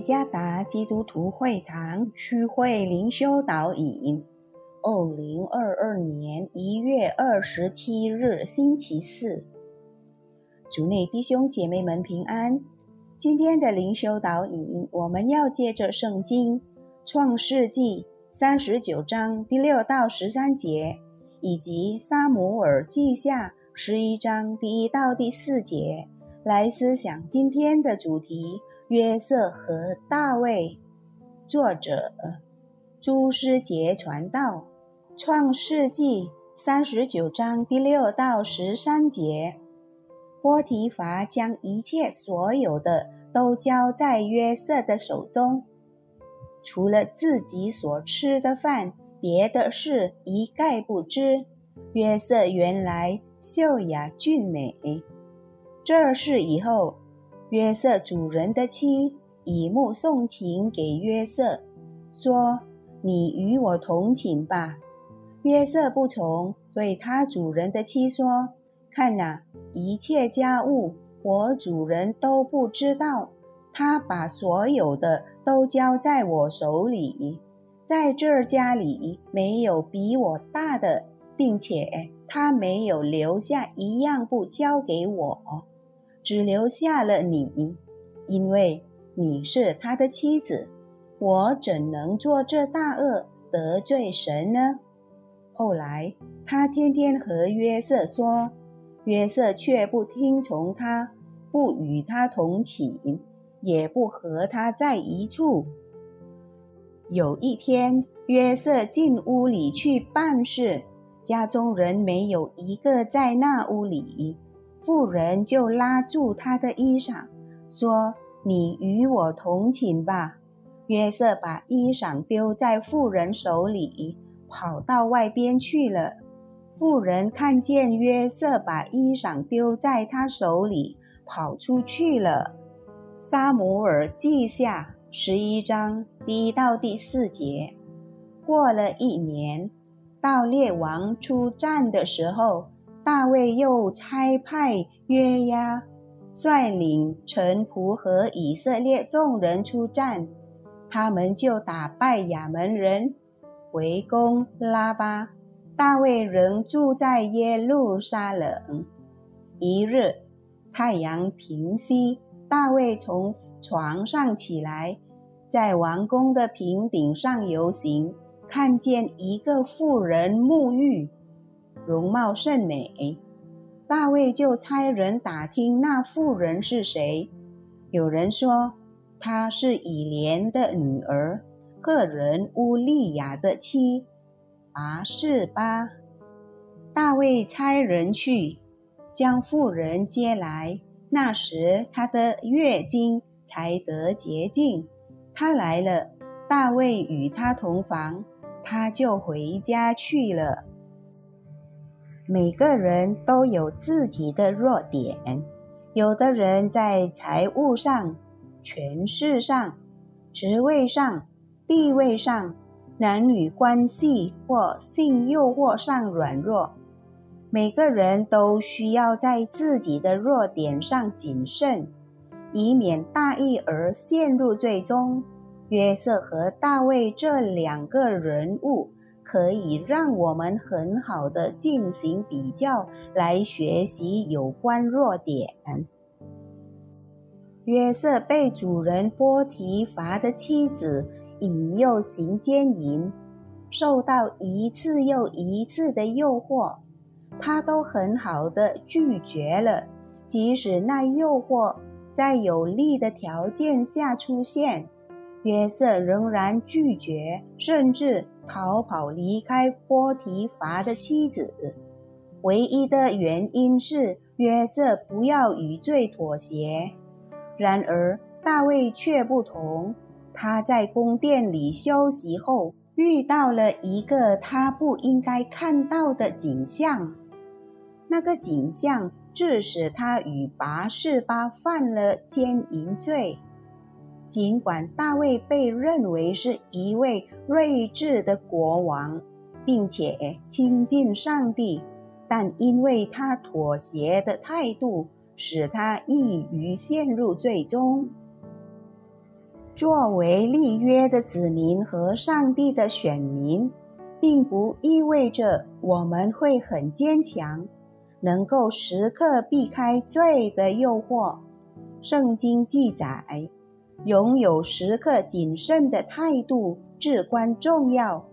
加达基督徒会堂区会灵修导引，二零二二年一月二十七日星期四，主内弟兄姐妹们平安。今天的灵修导引，我们要借着圣经创世纪三十九章第六到十三节，以及撒姆耳记下十一章第一到第四节，来思想今天的主题。约瑟和大卫，作者朱师杰传道，创世纪三十九章第六到十三节。波提乏将一切所有的都交在约瑟的手中，除了自己所吃的饭，别的事一概不知。约瑟原来秀雅俊美，这事以后。约瑟主人的妻以目送情给约瑟，说：“你与我同寝吧。”约瑟不从，对他主人的妻说：“看哪，一切家务我主人都不知道，他把所有的都交在我手里，在这家里没有比我大的，并且他没有留下一样不交给我。”只留下了你，因为你是他的妻子。我怎能做这大恶得罪神呢？后来他天天和约瑟说，约瑟却不听从他，不与他同寝，也不和他在一处。有一天，约瑟进屋里去办事，家中人没有一个在那屋里。妇人就拉住他的衣裳，说：“你与我同寝吧。”约瑟把衣裳丢在妇人手里，跑到外边去了。妇人看见约瑟把衣裳丢在他手里，跑出去了。撒姆尔记下十一章第一到第四节。过了一年，到列王出战的时候。大卫又差派约押率领臣仆和以色列众人出战，他们就打败亚门人，围攻拉巴。大卫仍住在耶路撒冷。一日，太阳平息，大卫从床上起来，在王宫的平顶上游行，看见一个妇人沐浴。容貌甚美，大卫就差人打听那妇人是谁。有人说她是以莲的女儿，个人乌利亚的妻拔示巴。大卫差人去将妇人接来，那时她的月经才得洁净。她来了，大卫与她同房，她就回家去了。每个人都有自己的弱点，有的人在财务上、权势上、职位上、地位上、男女关系或性诱惑上软弱。每个人都需要在自己的弱点上谨慎，以免大意而陷入最终。约瑟和大卫这两个人物。可以让我们很好的进行比较，来学习有关弱点。约瑟被主人波提乏的妻子引诱行奸淫，受到一次又一次的诱惑，他都很好的拒绝了，即使那诱惑在有利的条件下出现。约瑟仍然拒绝，甚至逃跑离开波提乏的妻子。唯一的原因是约瑟不要与罪妥协。然而大卫却不同。他在宫殿里休息后，遇到了一个他不应该看到的景象。那个景象致使他与拔示巴犯了奸淫罪。尽管大卫被认为是一位睿智的国王，并且亲近上帝，但因为他妥协的态度，使他易于陷入最终。作为立约的子民和上帝的选民，并不意味着我们会很坚强，能够时刻避开罪的诱惑。圣经记载，拥有时刻谨慎的态度至关重要，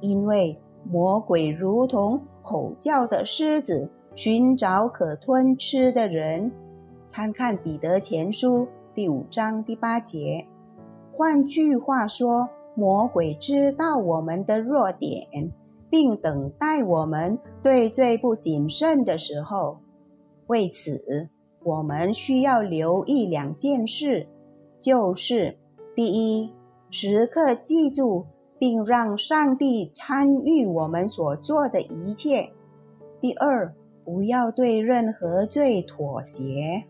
因为魔鬼如同吼叫的狮子，寻找可吞吃的人。参看彼得前书第五章第八节。换句话说，魔鬼知道我们的弱点，并等待我们对罪不谨慎的时候。为此，我们需要留意两件事：就是第一，时刻记住并让上帝参与我们所做的一切；第二，不要对任何罪妥协。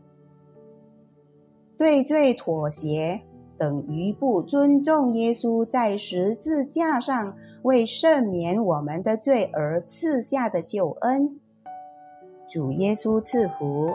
对罪妥协。等于不尊重耶稣在十字架上为赦免我们的罪而赐下的救恩。主耶稣赐福。